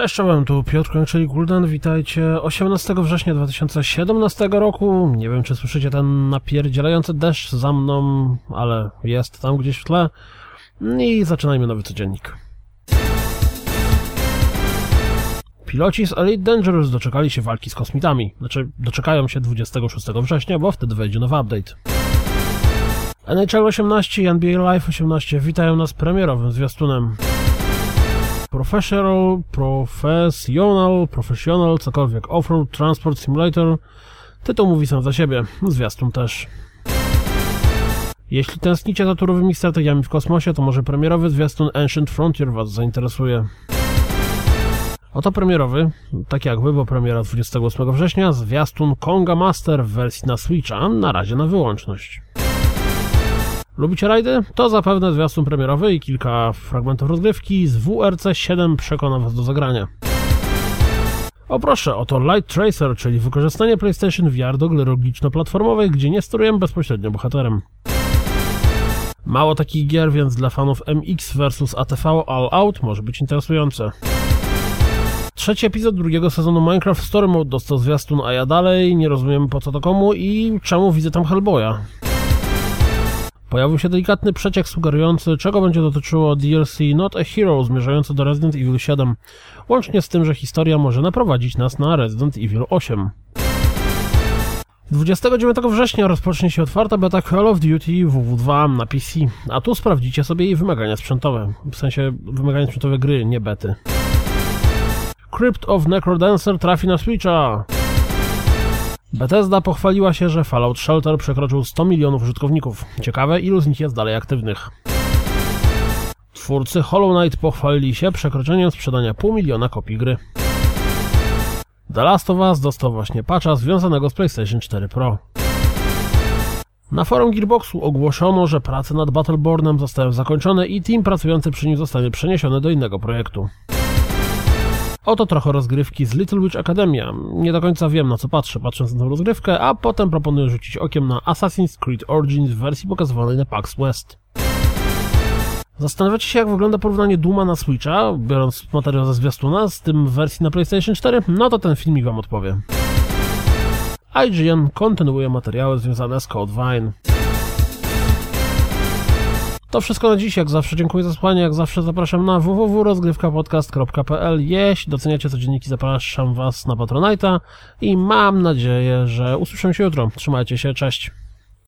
Cześć, czołem, tu Piotr czyli Gulden, witajcie 18 września 2017 roku. Nie wiem, czy słyszycie ten napierdzielający deszcz za mną, ale jest tam gdzieś w tle. I zaczynajmy nowy codziennik. Piloci z Elite Dangerous doczekali się walki z kosmitami. Znaczy, doczekają się 26 września, bo wtedy wejdzie nowy update. NHL 18 i NBA Live 18 witają nas premierowym zwiastunem. Professional, Professional, Professional, cokolwiek, Offroad Transport Simulator. Tytuł mówi sam za siebie, zwiastun też. Jeśli tęsknicie za turowymi strategiami w kosmosie, to może premierowy zwiastun Ancient Frontier Was zainteresuje. Oto premierowy, tak jak wy, bo premiera 28 września, zwiastun Konga Master w wersji na Switcha, na razie na wyłączność. Lubicie rajdy? To zapewne zwiastun premierowy i kilka fragmentów rozgrywki z WRC 7 przekona Was do zagrania. O proszę, oto Light Tracer, czyli wykorzystanie PlayStation VR do gry logiczno-platformowej, gdzie nie sterujemy bezpośrednio bohaterem. Mało takich gier, więc dla fanów MX vs ATV All Out może być interesujące. Trzeci epizod drugiego sezonu Minecraft Story Mode dostał zwiastun, a ja dalej nie rozumiem po co to komu i czemu widzę tam Hellboya. Pojawił się delikatny przeciek sugerujący, czego będzie dotyczyło DLC Not a Hero zmierzający do Resident Evil 7, łącznie z tym, że historia może naprowadzić nas na Resident Evil 8. 29 września rozpocznie się otwarta beta Call of Duty WW2 na PC, a tu sprawdzicie sobie jej wymagania sprzętowe, w sensie wymagania sprzętowe gry, nie bety. Crypt of Necrodancer trafi na Switcha! Bethesda pochwaliła się, że Fallout Shelter przekroczył 100 milionów użytkowników. Ciekawe, ilu z nich jest dalej aktywnych. Twórcy Hollow Knight pochwalili się przekroczeniem sprzedania pół miliona kopii gry. The Last of Us dostał właśnie patcha związanego z PlayStation 4 Pro. Na forum Gearboxu ogłoszono, że prace nad Battlebornem zostały zakończone i team pracujący przy nim zostanie przeniesiony do innego projektu. Oto trochę rozgrywki z Little Witch Academia. Nie do końca wiem na co patrzę, patrząc na tę rozgrywkę, a potem proponuję rzucić okiem na Assassin's Creed Origins w wersji pokazywanej na PAX West. Zastanawiacie się jak wygląda porównanie Duma na Switcha, biorąc materiał ze zwiastuna, z tym w wersji na PlayStation 4? No to ten filmik wam odpowie. IGN kontynuuje materiały związane z Code Vein. To wszystko na dziś, jak zawsze dziękuję za słuchanie, jak zawsze zapraszam na www.rozgrywkapodcast.pl Jeśli doceniacie codzienniki, zapraszam Was na Patronite'a i mam nadzieję, że usłyszymy się jutro. Trzymajcie się, cześć!